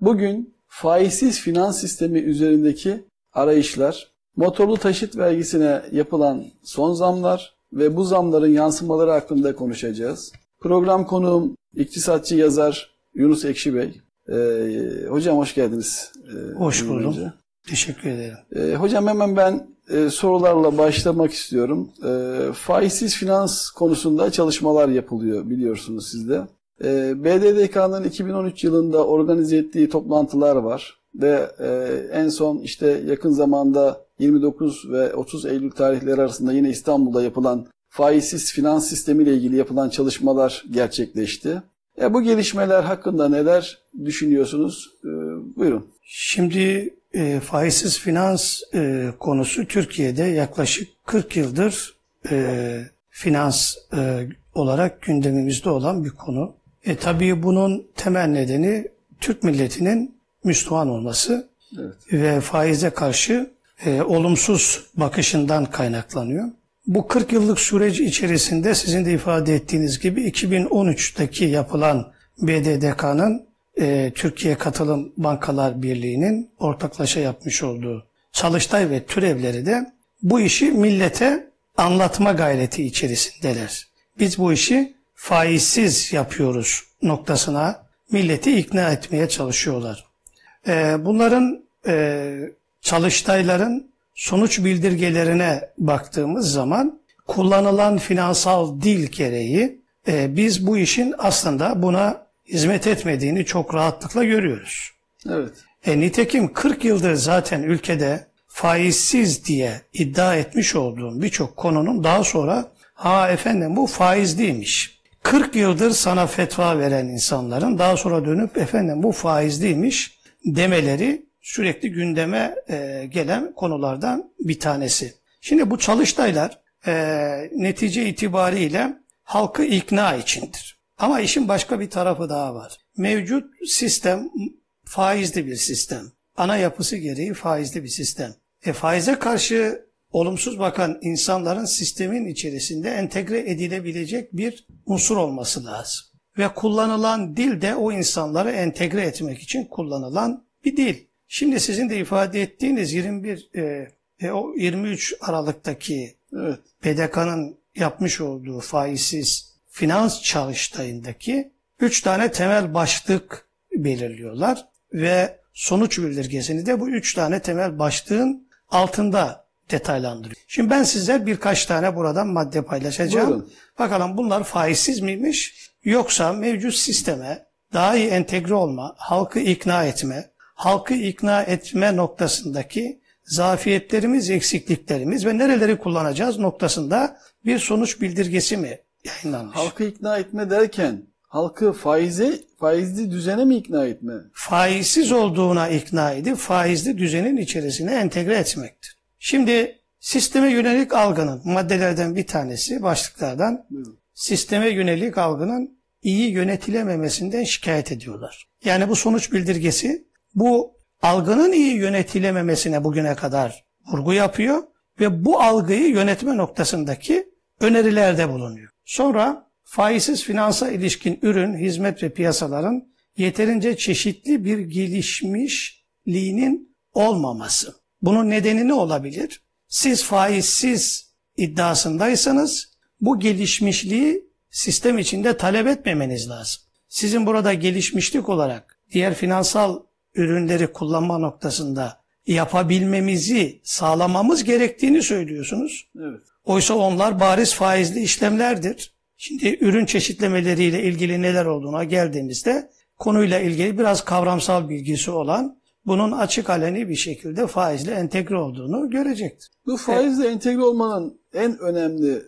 Bugün faizsiz finans sistemi üzerindeki arayışlar, motorlu taşıt vergisine yapılan son zamlar ve bu zamların yansımaları hakkında konuşacağız. Program konuğum iktisatçı yazar Yunus Ekşi Bey. Ee, hocam hoş geldiniz. Ee, hoş buldum. Önce. Teşekkür ederim. Ee, hocam hemen ben e, sorularla başlamak istiyorum. E, faizsiz finans konusunda çalışmalar yapılıyor biliyorsunuz siz de. E, BDDK'nın 2013 yılında organize ettiği toplantılar var ve e, en son işte yakın zamanda 29 ve 30 Eylül tarihleri arasında yine İstanbul'da yapılan faizsiz finans sistemi ile ilgili yapılan çalışmalar gerçekleşti. E, bu gelişmeler hakkında neler düşünüyorsunuz? E, buyurun. Şimdi e, faizsiz finans e, konusu Türkiye'de yaklaşık 40 yıldır e, finans e, olarak gündemimizde olan bir konu. E, tabii bunun temel nedeni Türk milletinin Müslüman olması evet. ve faize karşı e, olumsuz bakışından kaynaklanıyor. Bu 40 yıllık süreç içerisinde sizin de ifade ettiğiniz gibi 2013'teki yapılan BDDK'nın e, Türkiye Katılım Bankalar Birliği'nin ortaklaşa yapmış olduğu çalıştay ve türevleri de bu işi millete anlatma gayreti içerisindeler. Biz bu işi faizsiz yapıyoruz noktasına milleti ikna etmeye çalışıyorlar. E, bunların e, çalıştayların sonuç bildirgelerine baktığımız zaman kullanılan finansal dil gereği e, biz bu işin aslında buna hizmet etmediğini çok rahatlıkla görüyoruz. Evet. E, nitekim 40 yıldır zaten ülkede faizsiz diye iddia etmiş olduğum birçok konunun daha sonra ha efendim bu faiz değilmiş. 40 yıldır sana fetva veren insanların daha sonra dönüp efendim bu faiz değilmiş demeleri sürekli gündeme e, gelen konulardan bir tanesi. Şimdi bu çalıştaylar e, netice itibariyle halkı ikna içindir. Ama işin başka bir tarafı daha var. Mevcut sistem faizli bir sistem. Ana yapısı gereği faizli bir sistem. E faize karşı olumsuz bakan insanların sistemin içerisinde entegre edilebilecek bir unsur olması lazım. Ve kullanılan dil de o insanları entegre etmek için kullanılan bir dil. Şimdi sizin de ifade ettiğiniz 21 e, e, o 23 Aralık'taki evet. BDK'nın yapmış olduğu faizsiz finans çalıştayındaki üç tane temel başlık belirliyorlar ve sonuç bildirgesini de bu üç tane temel başlığın altında detaylandırıyor. Şimdi ben size birkaç tane buradan madde paylaşacağım. Buyurun. Bakalım bunlar faizsiz miymiş yoksa mevcut sisteme daha iyi entegre olma, halkı ikna etme, halkı ikna etme noktasındaki zafiyetlerimiz, eksikliklerimiz ve nereleri kullanacağız noktasında bir sonuç bildirgesi mi yayınlanmış? Halkı ikna etme derken halkı faize, faizli düzene mi ikna etme? Faizsiz olduğuna ikna edip faizli düzenin içerisine entegre etmektir. Şimdi sisteme yönelik algının maddelerden bir tanesi başlıklardan Buyurun. sisteme yönelik algının iyi yönetilememesinden şikayet ediyorlar. Yani bu sonuç bildirgesi bu algının iyi yönetilememesine bugüne kadar vurgu yapıyor ve bu algıyı yönetme noktasındaki önerilerde bulunuyor. Sonra faizsiz finansa ilişkin ürün, hizmet ve piyasaların yeterince çeşitli bir gelişmişliğinin olmaması. Bunun nedeni ne olabilir? Siz faizsiz iddiasındaysanız bu gelişmişliği sistem içinde talep etmemeniz lazım. Sizin burada gelişmişlik olarak diğer finansal ürünleri kullanma noktasında yapabilmemizi sağlamamız gerektiğini söylüyorsunuz. Evet. Oysa onlar bariz faizli işlemlerdir. Şimdi ürün çeşitlemeleriyle ilgili neler olduğuna geldiğimizde konuyla ilgili biraz kavramsal bilgisi olan bunun açık aleni bir şekilde faizle entegre olduğunu görecektir. Bu faizle evet. entegre olmanın en önemli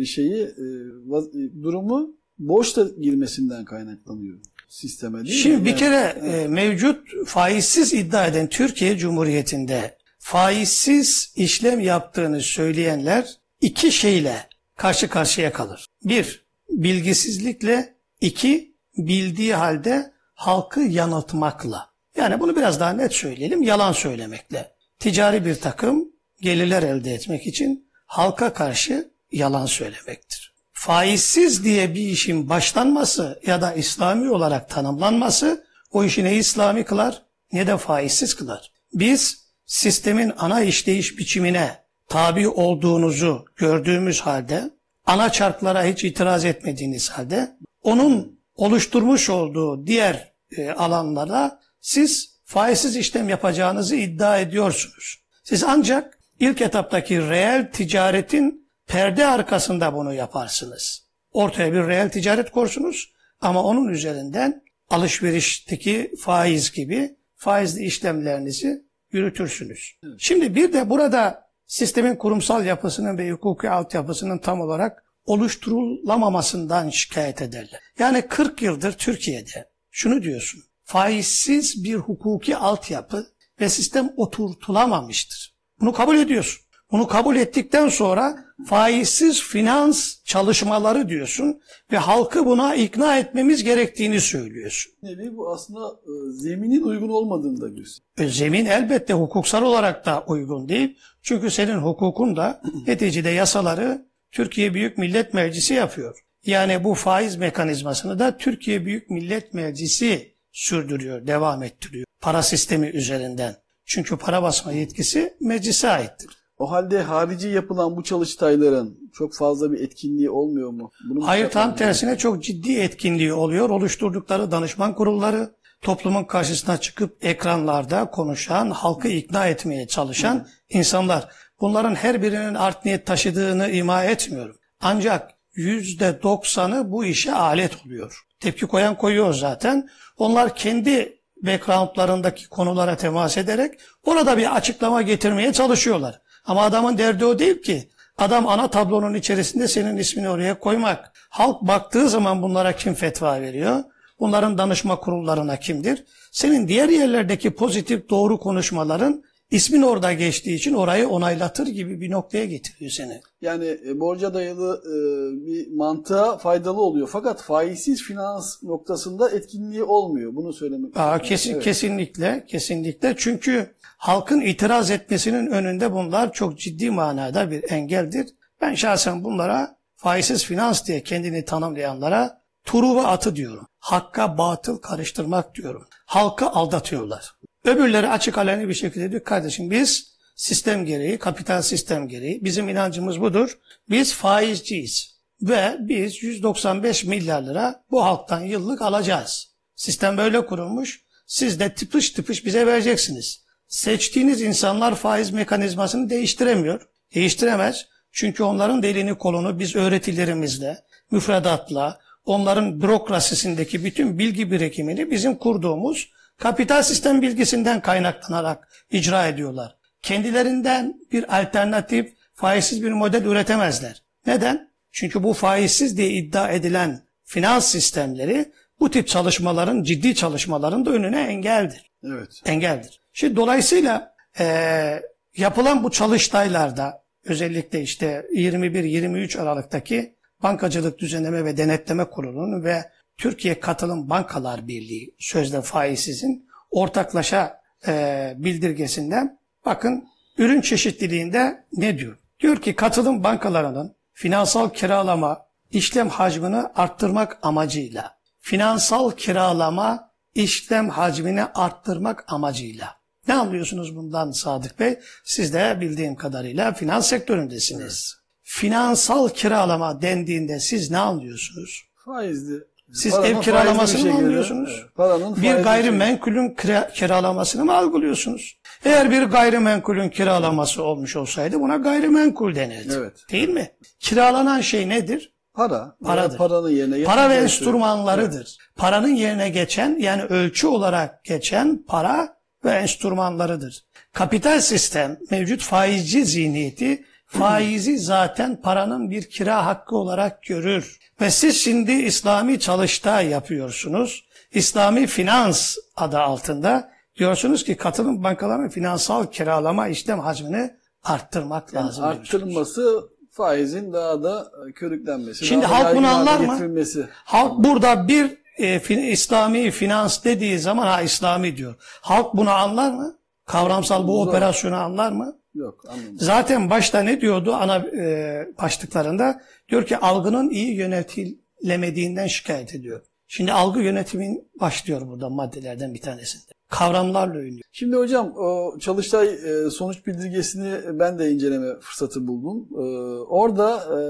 e, şeyi e, durumu borçla girmesinden kaynaklanıyor sisteme değil Şimdi mi? bir kere evet. e, mevcut faizsiz iddia eden Türkiye Cumhuriyeti'nde faizsiz işlem yaptığını söyleyenler iki şeyle karşı karşıya kalır. Bir, bilgisizlikle, iki, bildiği halde halkı yanıltmakla. Yani bunu biraz daha net söyleyelim, yalan söylemekle. Ticari bir takım gelirler elde etmek için halka karşı yalan söylemektir faizsiz diye bir işin başlanması ya da İslami olarak tanımlanması o işi ne İslami kılar ne de faizsiz kılar. Biz sistemin ana işleyiş biçimine tabi olduğunuzu gördüğümüz halde, ana çarklara hiç itiraz etmediğiniz halde, onun oluşturmuş olduğu diğer e, alanlara siz faizsiz işlem yapacağınızı iddia ediyorsunuz. Siz ancak ilk etaptaki reel ticaretin perde arkasında bunu yaparsınız. Ortaya bir reel ticaret korsunuz ama onun üzerinden alışverişteki faiz gibi faizli işlemlerinizi yürütürsünüz. Şimdi bir de burada sistemin kurumsal yapısının ve hukuki altyapısının tam olarak oluşturulamamasından şikayet ederler. Yani 40 yıldır Türkiye'de şunu diyorsun, faizsiz bir hukuki altyapı ve sistem oturtulamamıştır. Bunu kabul ediyorsun. Bunu kabul ettikten sonra faizsiz finans çalışmaları diyorsun ve halkı buna ikna etmemiz gerektiğini söylüyorsun. Nevi bu aslında e, zeminin uygun olmadığını da gösteriyor. E, zemin elbette hukuksal olarak da uygun değil. Çünkü senin hukukun da neticede yasaları Türkiye Büyük Millet Meclisi yapıyor. Yani bu faiz mekanizmasını da Türkiye Büyük Millet Meclisi sürdürüyor, devam ettiriyor. Para sistemi üzerinden. Çünkü para basma yetkisi meclise aittir. O halde harici yapılan bu çalıştayların çok fazla bir etkinliği olmuyor mu? Bunu Hayır tam tersine çok ciddi etkinliği oluyor. Oluşturdukları danışman kurulları, toplumun karşısına çıkıp ekranlarda konuşan, halkı ikna etmeye çalışan insanlar. Bunların her birinin art niyet taşıdığını ima etmiyorum. Ancak yüzde doksanı bu işe alet oluyor. Tepki koyan koyuyor zaten. Onlar kendi backgroundlarındaki konulara temas ederek orada bir açıklama getirmeye çalışıyorlar. Ama adamın derdi o değil ki. Adam ana tablonun içerisinde senin ismini oraya koymak. Halk baktığı zaman bunlara kim fetva veriyor? Bunların danışma kurullarına kimdir? Senin diğer yerlerdeki pozitif doğru konuşmaların ismin orada geçtiği için orayı onaylatır gibi bir noktaya getiriyor seni. Yani e, borca dayalı e, bir mantığa faydalı oluyor. Fakat faizsiz finans noktasında etkinliği olmuyor. Bunu söylemek Aa, kesin, evet. Kesinlikle, kesinlikle. Çünkü halkın itiraz etmesinin önünde bunlar çok ciddi manada bir engeldir. Ben şahsen bunlara faizsiz finans diye kendini tanımlayanlara turuva atı diyorum. Hakka batıl karıştırmak diyorum. Halkı aldatıyorlar. Öbürleri açık aleni bir şekilde diyor kardeşim biz sistem gereği, kapital sistem gereği bizim inancımız budur. Biz faizciyiz ve biz 195 milyar lira bu halktan yıllık alacağız. Sistem böyle kurulmuş. Siz de tıpış tıpış bize vereceksiniz. Seçtiğiniz insanlar faiz mekanizmasını değiştiremiyor. Değiştiremez. Çünkü onların delini kolunu biz öğretilerimizle, müfredatla, onların bürokrasisindeki bütün bilgi birikimini bizim kurduğumuz kapital sistem bilgisinden kaynaklanarak icra ediyorlar. Kendilerinden bir alternatif, faizsiz bir model üretemezler. Neden? Çünkü bu faizsiz diye iddia edilen finans sistemleri bu tip çalışmaların, ciddi çalışmaların da önüne engeldir. Evet. Engeldir. Şimdi dolayısıyla e, yapılan bu çalıştaylarda özellikle işte 21-23 Aralık'taki Bankacılık Düzenleme ve Denetleme Kurulu'nun ve Türkiye Katılım Bankalar Birliği sözde faizsizin ortaklaşa e, bildirgesinden bakın ürün çeşitliliğinde ne diyor? Diyor ki katılım bankalarının finansal kiralama işlem hacmini arttırmak amacıyla finansal kiralama işlem hacmini arttırmak amacıyla. Ne anlıyorsunuz bundan Sadık Bey? Siz de bildiğim kadarıyla finans sektöründesiniz. Evet. Finansal kiralama dendiğinde siz ne anlıyorsunuz? Faizli siz Paranın ev kiralamasını mı algılıyorsunuz? Evet, bir gayrimenkulün kira, kiralamasını mı algılıyorsunuz? Eğer bir gayrimenkulün kiralaması olmuş olsaydı buna gayrimenkul denirdi. Evet. Değil mi? Kiralanan şey nedir? Para. Paradır. Paranın yerine Para ve enstrümanlarıdır. Evet. Paranın yerine geçen yani ölçü olarak geçen para ve enstrümanlarıdır. Kapital sistem mevcut faizci zihniyeti faizi zaten paranın bir kira hakkı olarak görür. Ve siz şimdi İslami çalıştay yapıyorsunuz. İslami finans adı altında diyorsunuz ki katılım bankalarının finansal kiralama işlem hacmini arttırmak yani lazım. Arttırılması faizin daha da körüklenmesi. Şimdi halk bunu anlar mı? Halk burada bir e, fin, İslami finans dediği zaman ha İslami diyor. Halk bunu anlar mı? Kavramsal bu operasyonu anlar mı? Yok anlamadım. Zaten başta ne diyordu ana e, başlıklarında? Diyor ki algının iyi yönetilemediğinden şikayet ediyor. Şimdi algı yönetimin başlıyor burada maddelerden bir tanesinde. Kavramlarla oynuyor. Şimdi hocam o Çalıştay e, sonuç bildirgesini ben de inceleme fırsatı buldum. E, orada e,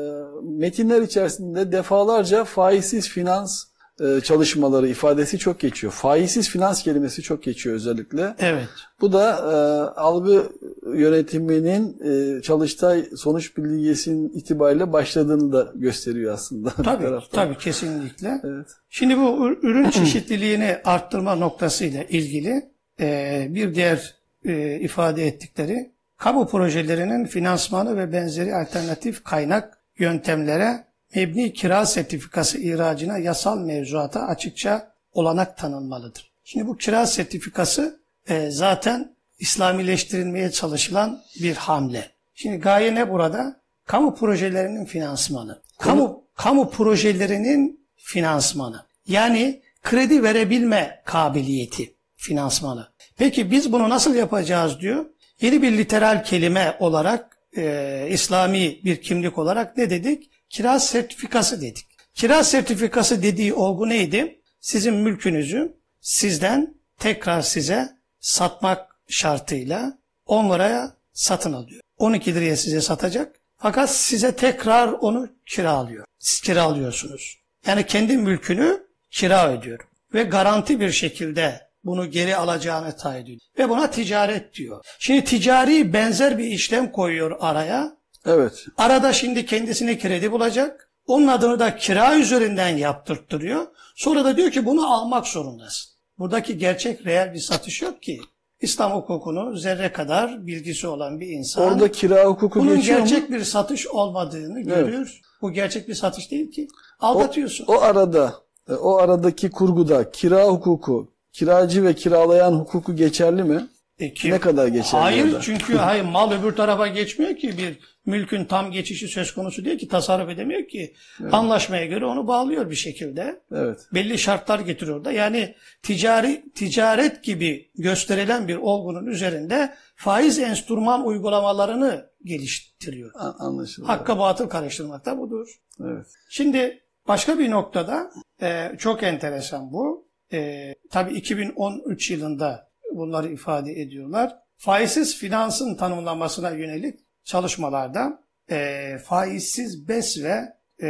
metinler içerisinde defalarca faizsiz finans e, çalışmaları ifadesi çok geçiyor. Faizsiz finans kelimesi çok geçiyor özellikle. Evet. Bu da e, algı yönetiminin e, Çalıştay sonuç bildirgesinin itibariyle başladığını da gösteriyor aslında. Tabii, tabii kesinlikle. Evet. Şimdi bu ür- ürün çeşitliliğini arttırma noktasıyla ilgili e, bir diğer e, ifade ettikleri kamu projelerinin finansmanı ve benzeri alternatif kaynak yöntemlere mebni kira sertifikası ihracına yasal mevzuata açıkça olanak tanınmalıdır. Şimdi bu kira sertifikası e, zaten İslamileştirilmeye çalışılan bir hamle. Şimdi gaye ne burada? Kamu projelerinin finansmanı. Kamu kamu projelerinin finansmanı. Yani kredi verebilme kabiliyeti finansmanı. Peki biz bunu nasıl yapacağız diyor. Yeni bir literal kelime olarak e, İslami bir kimlik olarak ne dedik? Kira sertifikası dedik. Kira sertifikası dediği olgu neydi? Sizin mülkünüzü sizden tekrar size satmak şartıyla 10 liraya satın alıyor. 12 liraya size satacak. Fakat size tekrar onu kiralıyor. Siz kiralıyorsunuz. Yani kendi mülkünü kira ödüyor. Ve garanti bir şekilde bunu geri alacağını taahhüt ediyor. Ve buna ticaret diyor. Şimdi ticari benzer bir işlem koyuyor araya. Evet. Arada şimdi kendisine kredi bulacak. Onun adını da kira üzerinden yaptırttırıyor. Sonra da diyor ki bunu almak zorundasın. Buradaki gerçek reel bir satış yok ki. İslam hukukunu zerre kadar bilgisi olan bir insan Orada kira hukuku bunun geçiyor mu? gerçek bir satış olmadığını görüyor. Bu gerçek bir satış değil ki. Aldatıyorsun. O arada, e, o aradaki kurguda kira hukuku, kiracı ve kiralayan hukuku geçerli mi? E ki- Ne kadar geçerli Hayır orada? çünkü hayır mal öbür tarafa geçmiyor ki bir mülkün tam geçişi söz konusu değil ki tasarruf edemiyor ki. Anlaşmaya göre onu bağlıyor bir şekilde. Evet. belli şartlar getiriyor da. Yani ticari ticaret gibi gösterilen bir olgunun üzerinde faiz enstrüman uygulamalarını geliştiriyor. Anlaşıldı. Hakka batıl karıştırmak da budur. Evet. Şimdi başka bir noktada e, çok enteresan bu. E, tabii 2013 yılında bunları ifade ediyorlar. Faizsiz finansın tanımlanmasına yönelik çalışmalarda e, faizsiz BES ve e,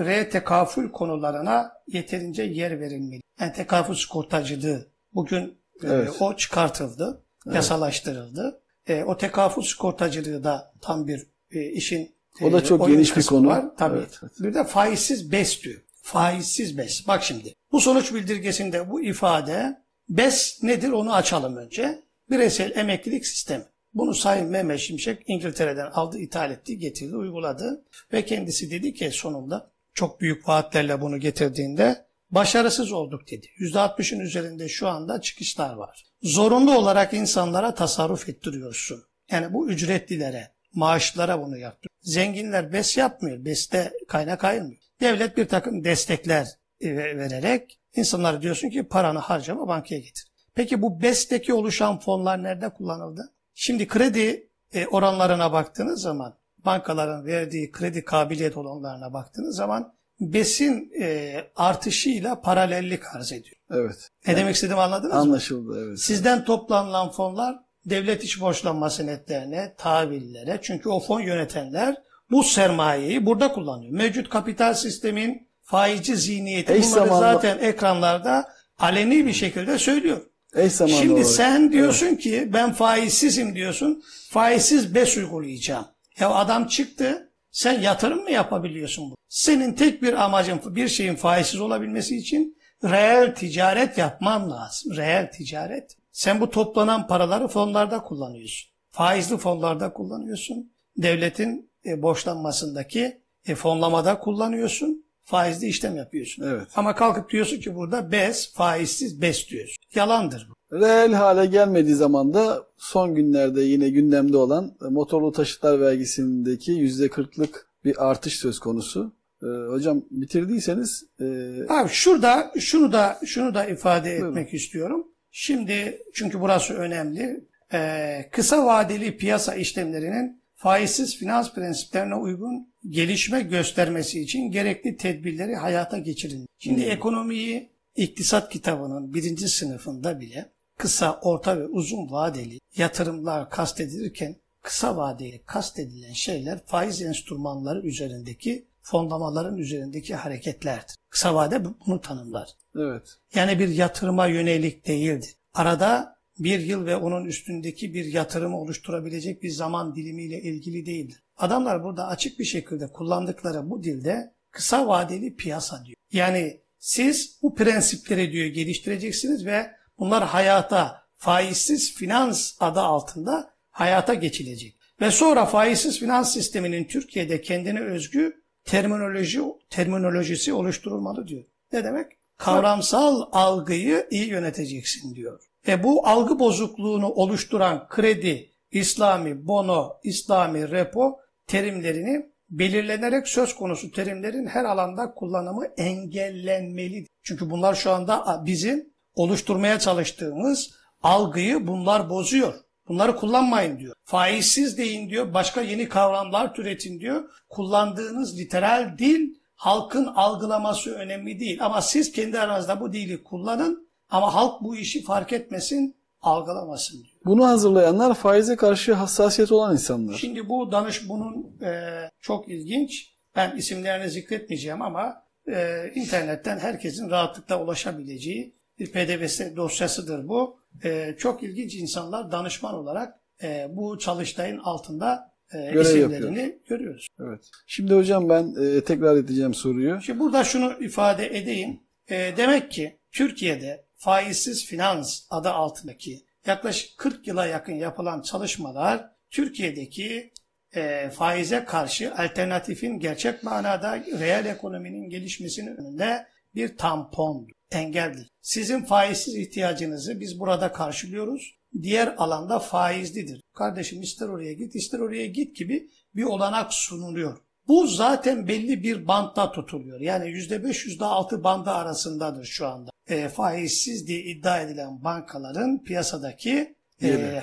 R tekafül konularına yeterince yer verilmeli. Yani tekafül sigortacılığı bugün e, Evet. o çıkartıldı, yasalaştırıldı. E, o tekafül sigortacılığı da tam bir e, işin O da e, çok geniş bir konu. Var. Tabii. Evet, evet. Bir de faizsiz BES diyor. Faizsiz BES. Bak şimdi bu sonuç bildirgesinde bu ifade BES nedir onu açalım önce. Bireysel emeklilik sistemi. Bunu Sayın Mehmet Şimşek İngiltere'den aldı, ithal etti, getirdi, uyguladı. Ve kendisi dedi ki sonunda çok büyük vaatlerle bunu getirdiğinde başarısız olduk dedi. %60'ın üzerinde şu anda çıkışlar var. Zorunlu olarak insanlara tasarruf ettiriyorsun. Yani bu ücretlilere, maaşlara bunu yaptı. Zenginler BES yapmıyor. BES'te kaynak ayırmıyor. Devlet bir takım destekler vererek insanlara diyorsun ki paranı harcama bankaya getir. Peki bu BES'teki oluşan fonlar nerede kullanıldı? Şimdi kredi e, oranlarına baktığınız zaman, bankaların verdiği kredi kabiliyet oranlarına baktığınız zaman BES'in e, artışıyla paralellik arz ediyor. Evet. Ne demek istediğimi anladınız mı? Anlaşıldı. Evet. Sizden toplanılan fonlar devlet iş borçlanma senetlerine, tahvillere çünkü o fon yönetenler bu sermayeyi burada kullanıyor. Mevcut kapital sistemin faizci zihniyeti Eş bunları zamanlı- zaten ekranlarda aleni bir şekilde söylüyor. Eş zamanlı Şimdi olarak. sen diyorsun ki ben faizsizim diyorsun. Faizsiz BES uygulayacağım. Ya adam çıktı. Sen yatırım mı yapabiliyorsun bu? Senin tek bir amacın bir şeyin faizsiz olabilmesi için reel ticaret yapman lazım. Reel ticaret. Sen bu toplanan paraları fonlarda kullanıyorsun. Faizli fonlarda kullanıyorsun. Devletin e, borçlanmasındaki e, fonlamada kullanıyorsun. Faizli işlem yapıyorsun. Evet. Ama kalkıp diyorsun ki burada BES, faizsiz BES diyorsun. Yalandır bu. Reel hale gelmediği zaman da son günlerde yine gündemde olan e, motorlu taşıtlar vergisindeki %40'lık bir artış söz konusu. Ee, hocam bitirdiyseniz e, Abi şurada şunu da şunu da ifade Buyurun. etmek istiyorum. Şimdi çünkü burası önemli. Ee, kısa vadeli piyasa işlemlerinin faizsiz finans prensiplerine uygun gelişme göstermesi için gerekli tedbirleri hayata geçirin. Şimdi Hmm. ekonomiyi iktisat kitabının birinci sınıfında bile kısa, orta ve uzun vadeli yatırımlar kastedilirken kısa vadeli kastedilen şeyler faiz enstrümanları üzerindeki fondamaların üzerindeki hareketlerdir. Kısa vade bu- bunu tanımlar. Evet. Yani bir yatırıma yönelik değildir. Arada bir yıl ve onun üstündeki bir yatırımı oluşturabilecek bir zaman dilimiyle ilgili değildir. Adamlar burada açık bir şekilde kullandıkları bu dilde kısa vadeli piyasa diyor. Yani siz bu prensipleri diyor geliştireceksiniz ve bunlar hayata faizsiz finans adı altında hayata geçilecek. Ve sonra faizsiz finans sisteminin Türkiye'de kendine özgü terminoloji terminolojisi oluşturulmalı diyor. Ne demek? Kavramsal algıyı iyi yöneteceksin diyor. Ve bu algı bozukluğunu oluşturan kredi, İslami bono, İslami repo terimlerini belirlenerek söz konusu terimlerin her alanda kullanımı engellenmelidir. Çünkü bunlar şu anda bizim oluşturmaya çalıştığımız algıyı bunlar bozuyor. Bunları kullanmayın diyor. Faizsiz deyin diyor. Başka yeni kavramlar türetin diyor. Kullandığınız literal dil halkın algılaması önemli değil. Ama siz kendi aranızda bu dili kullanın ama halk bu işi fark etmesin, algılamasın diyor. Bunu hazırlayanlar faize karşı hassasiyet olan insanlar. Şimdi bu danış bunun e, çok ilginç. Ben isimlerini zikretmeyeceğim ama e, internetten herkesin rahatlıkla ulaşabileceği bir pdf dosyasıdır bu. E, çok ilginç insanlar danışman olarak e, bu çalıştayın altında e, Görev isimlerini yapıyor. görüyoruz. Evet. Şimdi hocam ben e, tekrar edeceğim soruyu. Şimdi burada şunu ifade edeyim. E, demek ki Türkiye'de faizsiz finans adı altındaki yaklaşık 40 yıla yakın yapılan çalışmalar Türkiye'deki e, faize karşı alternatifin gerçek manada reel ekonominin gelişmesinin önünde bir tampon, engeldir. Sizin faizsiz ihtiyacınızı biz burada karşılıyoruz. Diğer alanda faizlidir. Kardeşim ister oraya git ister oraya git gibi bir olanak sunuluyor. Bu zaten belli bir bantta tutuluyor. Yani %5 %6 bandı arasındadır şu anda. E, faizsiz diye iddia edilen bankaların piyasadaki e,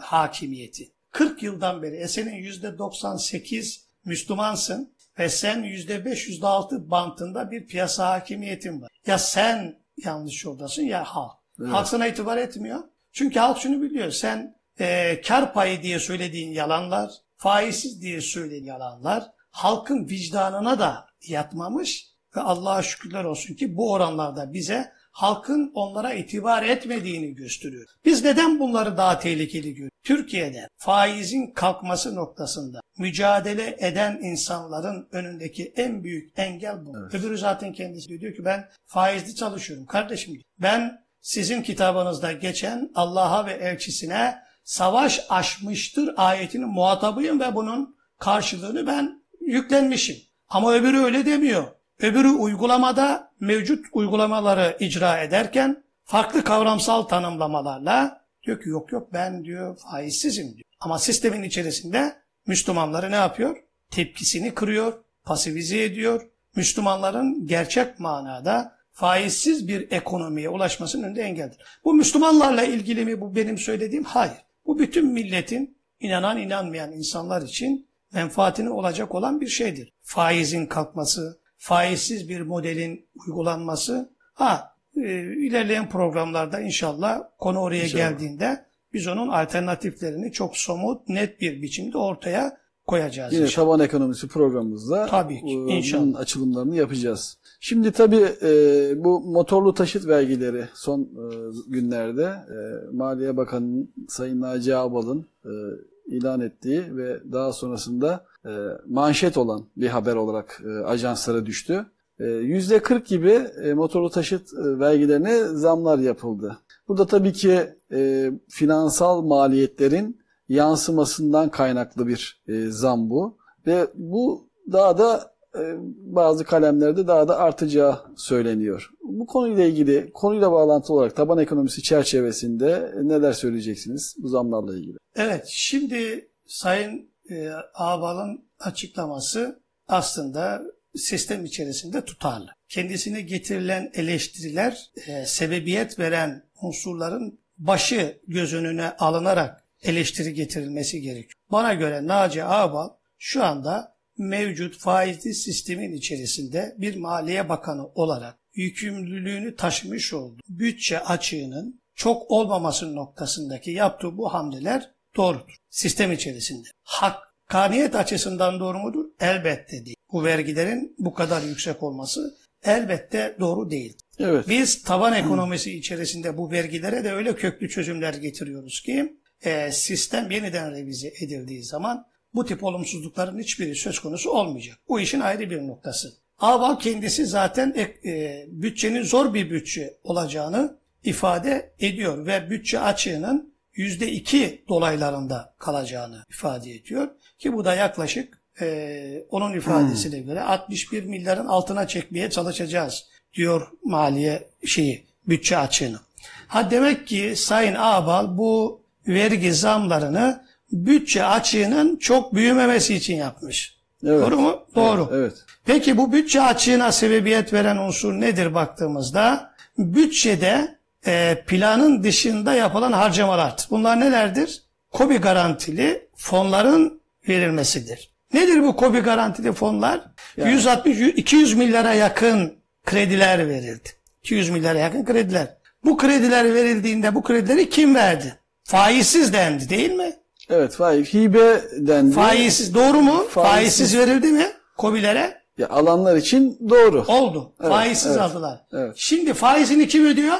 hakimiyeti. 40 yıldan beri e senin %98 Müslümansın ve sen %5 %6 bantında bir piyasa hakimiyetin var. Ya sen yanlış yoldasın ya halk. Evet. Halk sana itibar etmiyor. Çünkü halk şunu biliyor. Sen e, kar payı diye söylediğin yalanlar, faizsiz diye söylediğin yalanlar halkın vicdanına da yatmamış ve Allah'a şükürler olsun ki bu oranlarda bize halkın onlara itibar etmediğini gösteriyor. Biz neden bunları daha tehlikeli görüyoruz? Türkiye'de faizin kalkması noktasında mücadele eden insanların önündeki en büyük engel bu. Evet. Öbürü zaten kendisi diyor, diyor ki ben faizli çalışıyorum kardeşim. diyor. Ben sizin kitabınızda geçen Allah'a ve elçisine savaş aşmıştır ayetinin muhatabıyım ve bunun karşılığını ben yüklenmişim. Ama öbürü öyle demiyor. Öbürü uygulamada mevcut uygulamaları icra ederken farklı kavramsal tanımlamalarla diyor ki yok yok ben diyor faizsizim diyor. Ama sistemin içerisinde Müslümanları ne yapıyor? Tepkisini kırıyor, pasifize ediyor. Müslümanların gerçek manada faizsiz bir ekonomiye ulaşmasının önünde engeldir. Bu Müslümanlarla ilgili mi bu benim söylediğim? Hayır. Bu bütün milletin inanan inanmayan insanlar için menfaatine olacak olan bir şeydir. Faizin kalkması, faizsiz bir modelin uygulanması. Ha e, ilerleyen programlarda inşallah konu oraya İnşallah. geldiğinde biz onun alternatiflerini çok somut, net bir biçimde ortaya koyacağız. Yine inşallah. taban ekonomisi programımızda Tabii ki, e, inşallah. bunun açılımlarını yapacağız. Şimdi tabii e, bu motorlu taşıt vergileri son e, günlerde e, Maliye Bakanı'nın Sayın Naci Ağbal'ın e, ilan ettiği ve daha sonrasında e, manşet olan bir haber olarak e, ajanslara düştü. E, %40 gibi e, motorlu taşıt vergilerine zamlar yapıldı. Burada tabii ki finansal maliyetlerin yansımasından kaynaklı bir zam bu. Ve bu daha da bazı kalemlerde daha da artacağı söyleniyor. Bu konuyla ilgili, konuyla bağlantılı olarak taban ekonomisi çerçevesinde neler söyleyeceksiniz bu zamlarla ilgili? Evet, şimdi Sayın e, Ağbal'ın açıklaması aslında sistem içerisinde tutarlı. Kendisine getirilen eleştiriler e, sebebiyet veren unsurların başı göz önüne alınarak eleştiri getirilmesi gerekiyor. Bana göre Naci Ağbal şu anda mevcut faizli sistemin içerisinde bir maliye bakanı olarak yükümlülüğünü taşımış olduğu bütçe açığının çok olmaması noktasındaki yaptığı bu hamleler doğrudur. Sistem içerisinde. Hakkaniyet açısından doğru mudur? Elbette değil. Bu vergilerin bu kadar yüksek olması elbette doğru değil. Evet. Biz taban ekonomisi içerisinde bu vergilere de öyle köklü çözümler getiriyoruz ki e, sistem yeniden revize edildiği zaman bu tip olumsuzlukların hiçbiri söz konusu olmayacak. Bu işin ayrı bir noktası. Aval kendisi zaten e, e, bütçenin zor bir bütçe olacağını ifade ediyor ve bütçe açığının %2 dolaylarında kalacağını ifade ediyor. Ki bu da yaklaşık e, onun ifadesine göre 61 milyarın altına çekmeye çalışacağız diyor maliye şeyi bütçe açığını. Ha demek ki Sayın Ağbal bu vergi zamlarını bütçe açığının çok büyümemesi için yapmış. Evet. Doğru mu? Doğru. Evet. Peki bu bütçe açığına sebebiyet veren unsur nedir baktığımızda? Bütçede e, planın dışında yapılan harcamalardır. Bunlar nelerdir? KOBİ garantili fonların verilmesidir. Nedir bu KOBİ garantili fonlar? Yani- 160 200 milyara yakın krediler verildi. 200 milyara yakın krediler. Bu krediler verildiğinde bu kredileri kim verdi? Faizsiz dendi değil mi? Evet faiz. Hibe dendi. Faizsiz doğru mu? Faizsiz. Faizsiz verildi mi KOBİ'lere? Ya, alanlar için doğru. Oldu. Evet, faizsiz evet, aldılar. evet. Şimdi faizini kim ödüyor?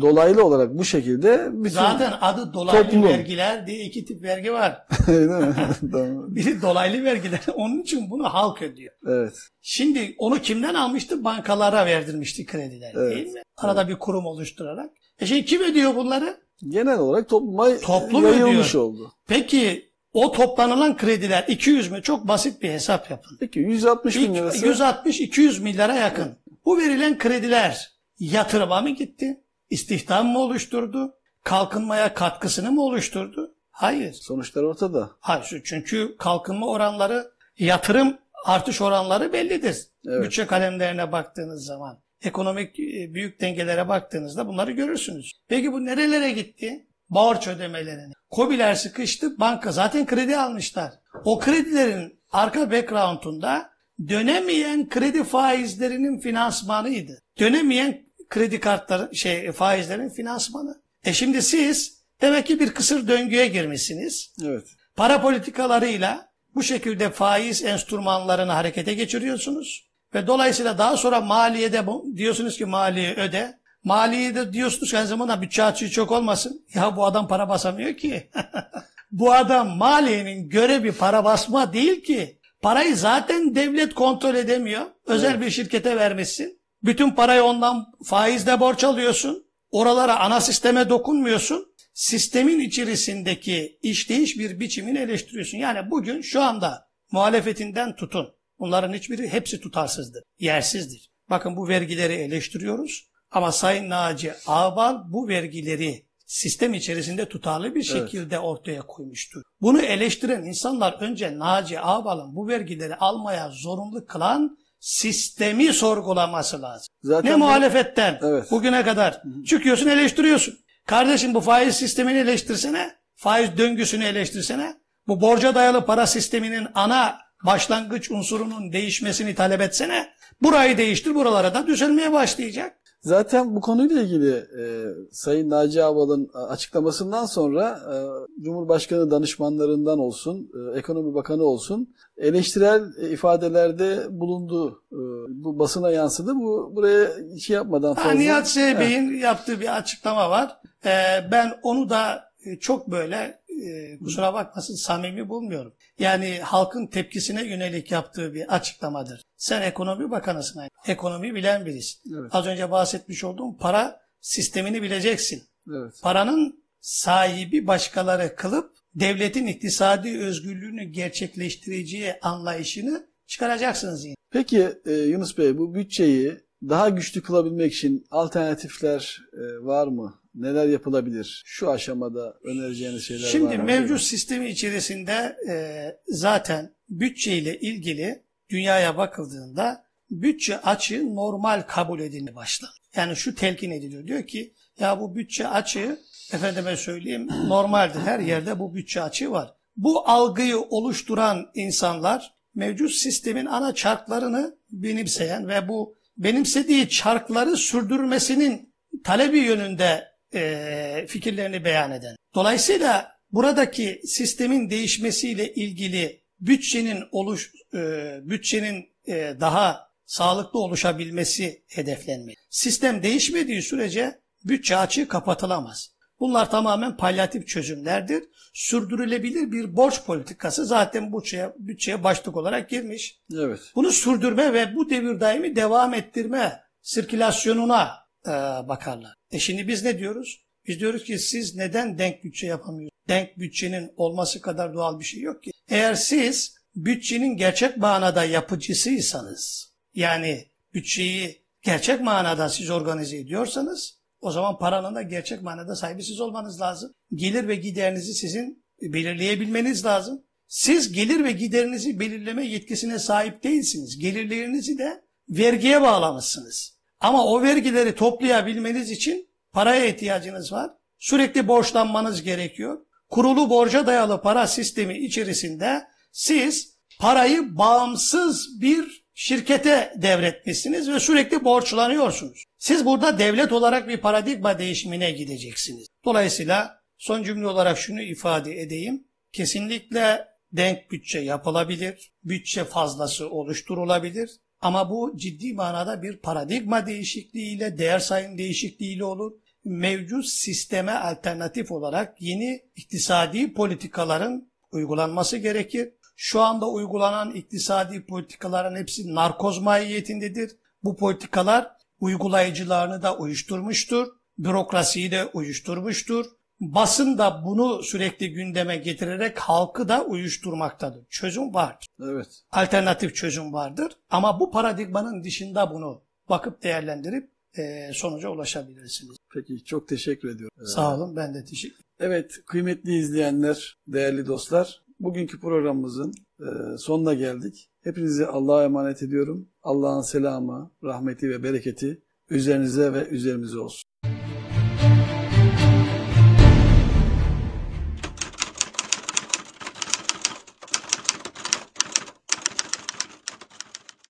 Dolaylı olarak bu şekilde bütün... Zaten adı dolaylı Toplum. vergiler diye iki tip vergi var. Değil mi? tamam. Biri dolaylı vergiler. Onun için bunu halk ödüyor. Evet. Şimdi onu kimden almıştı? Bankalara verdirmişti krediler Evet. değil mi? Arada bir kurum oluşturarak. E şimdi kim ödüyor bunları? Genel olarak topluma Toplum yayılmış ödüyor. oldu. Peki o toplanılan krediler 200 mü? Çok basit bir hesap yapın. Peki 160 bin lirası 160-200 milyara yakın. Bu verilen krediler yatırıma mı gitti? İstihdam mı oluşturdu? Kalkınmaya katkısını mı oluşturdu? Hayır. sonuçlar ortada. Hayır. Çünkü kalkınma oranları, yatırım artış oranları bellidir. Evet. Bütçe kalemlerine baktığınız zaman. Ekonomik e, büyük dengelere baktığınızda bunları görürsünüz. Peki bu nerelere gitti? Borç ödemelerine. Kobiler sıkıştı, banka zaten kredi almışlar. O kredilerin arka background'unda dönemeyen kredi faizlerinin finansmanıydı. Dönemeyen kredi kartları şey faizlerin finansmanı. E şimdi siz demek ki bir kısır döngüye girmişsiniz. Evet. Para politikalarıyla bu şekilde faiz enstrümanlarını harekete geçiriyorsunuz. Ve dolayısıyla daha sonra maliyede diyorsunuz ki maliye öde. Maliye de diyorsunuz ki aynı zamanda bütçe açığı çok olmasın. Ya bu adam para basamıyor ki. bu adam maliyenin görevi para basma değil ki. Parayı zaten devlet kontrol edemiyor. Özel bir şirkete vermişsin. Bütün parayı ondan faizle borç alıyorsun. Oralara ana sisteme dokunmuyorsun. Sistemin içerisindeki işleyiş bir biçimini eleştiriyorsun. Yani bugün şu anda muhalefetinden tutun. Bunların hiçbiri hepsi tutarsızdır. Yersizdir. Bakın bu vergileri eleştiriyoruz. Ama Sayın Naci Ağbal bu vergileri sistem içerisinde tutarlı bir şekilde ortaya koymuştur. Bunu eleştiren insanlar önce Naci Ağbal'ın bu vergileri almaya zorunlu kılan sistemi sorgulaması lazım. Zaten ne muhalefetten Evet. bugüne kadar çıkıyorsun eleştiriyorsun. Kardeşim bu faiz sistemini eleştirsene. Faiz döngüsünü eleştirsene. Bu borca dayalı para sisteminin ana başlangıç unsurunun değişmesini talep etsene. Burayı değiştir buralara da düzelmeye başlayacak. Zaten bu konuyla ilgili e, Sayın Naci Ağbal'ın açıklamasından sonra e, Cumhurbaşkanı danışmanlarından olsun, e, Ekonomi Bakanı olsun eleştirel e, ifadelerde bulundu. E, bu basına yansıdı. Bu buraya şey yapmadan Ha, fazla. Nihat Evet. Zeybey'in yaptığı bir açıklama var. Ee, ben onu da e, çok böyle e, kusura bakmasın samimi bulmuyorum. Yani halkın tepkisine yönelik yaptığı bir açıklamadır. Sen ekonomi bakanısın. Ekonomi bilen birisin. Evet. Az önce bahsetmiş olduğum para sistemini bileceksin. Evet. Paranın sahibi başkaları kılıp devletin iktisadi özgürlüğünü gerçekleştireceği anlayışını çıkaracaksınız yine. Peki e, Yunus Bey bu bütçeyi daha güçlü kılabilmek için alternatifler e, var mı? Neler yapılabilir? Şu aşamada önereceğiniz şeyler var Şimdi mı? mevcut sistemi içerisinde e, zaten bütçeyle ilgili dünyaya bakıldığında bütçe açığı normal kabul edilmeye başlandı. Yani şu telkin ediliyor. Diyor ki Ya bu bütçe açığı efendime söyleyeyim normaldir. Her yerde bu bütçe açığı var. Bu algıyı oluşturan insanlar mevcut sistemin ana çarklarını benimseyen ve bu benimsediği çarkları sürdürmesinin talebi yönünde e, fikirlerini beyan eden. Dolayısıyla buradaki sistemin değişmesiyle ilgili bütçenin oluş e, bütçenin e, daha sağlıklı oluşabilmesi hedeflenmeli. Sistem değişmediği sürece bütçe açığı kapatılamaz. Bunlar tamamen palyatif çözümlerdir. Sürdürülebilir bir borç politikası zaten bütçeye, bütçeye başlık olarak girmiş. Evet. Bunu sürdürme ve bu devir daimi devam ettirme sirkülasyonuna e, bakarlar. E şimdi biz ne diyoruz? Biz diyoruz ki siz neden denk bütçe yapamıyorsunuz? Denk bütçenin olması kadar doğal bir şey yok ki. Eğer siz bütçenin gerçek manada yapıcısıysanız, yani bütçeyi gerçek manada siz organize ediyorsanız, o zaman paranın da gerçek manada sahibi siz olmanız lazım. Gelir ve giderinizi sizin belirleyebilmeniz lazım. Siz gelir ve giderinizi belirleme yetkisine sahip değilsiniz. Gelirlerinizi de vergiye bağlamışsınız. Ama o vergileri toplayabilmeniz için paraya ihtiyacınız var. Sürekli borçlanmanız gerekiyor. Kurulu borca dayalı para sistemi içerisinde siz parayı bağımsız bir şirkete devretmişsiniz ve sürekli borçlanıyorsunuz. Siz burada devlet olarak bir paradigma değişimine gideceksiniz. Dolayısıyla son cümle olarak şunu ifade edeyim. Kesinlikle denk bütçe yapılabilir, bütçe fazlası oluşturulabilir. Ama bu ciddi manada bir paradigma değişikliğiyle, değer sayım değişikliğiyle olur. Mevcut sisteme alternatif olarak yeni iktisadi politikaların uygulanması gerekir. Şu anda uygulanan iktisadi politikaların hepsi narkoz mahiyetindedir. Bu politikalar uygulayıcılarını da uyuşturmuştur. Bürokrasiyi de uyuşturmuştur. Basın da bunu sürekli gündeme getirerek halkı da uyuşturmaktadır. Çözüm vardır. Evet. Alternatif çözüm vardır. Ama bu paradigmanın dışında bunu bakıp değerlendirip e, sonuca ulaşabilirsiniz. Peki çok teşekkür ediyorum. Sağ olun ben de teşekkür Evet kıymetli izleyenler, değerli dostlar. Bugünkü programımızın e, sonuna geldik. Hepinizi Allah'a emanet ediyorum. Allah'ın selamı, rahmeti ve bereketi üzerinize ve üzerimize olsun.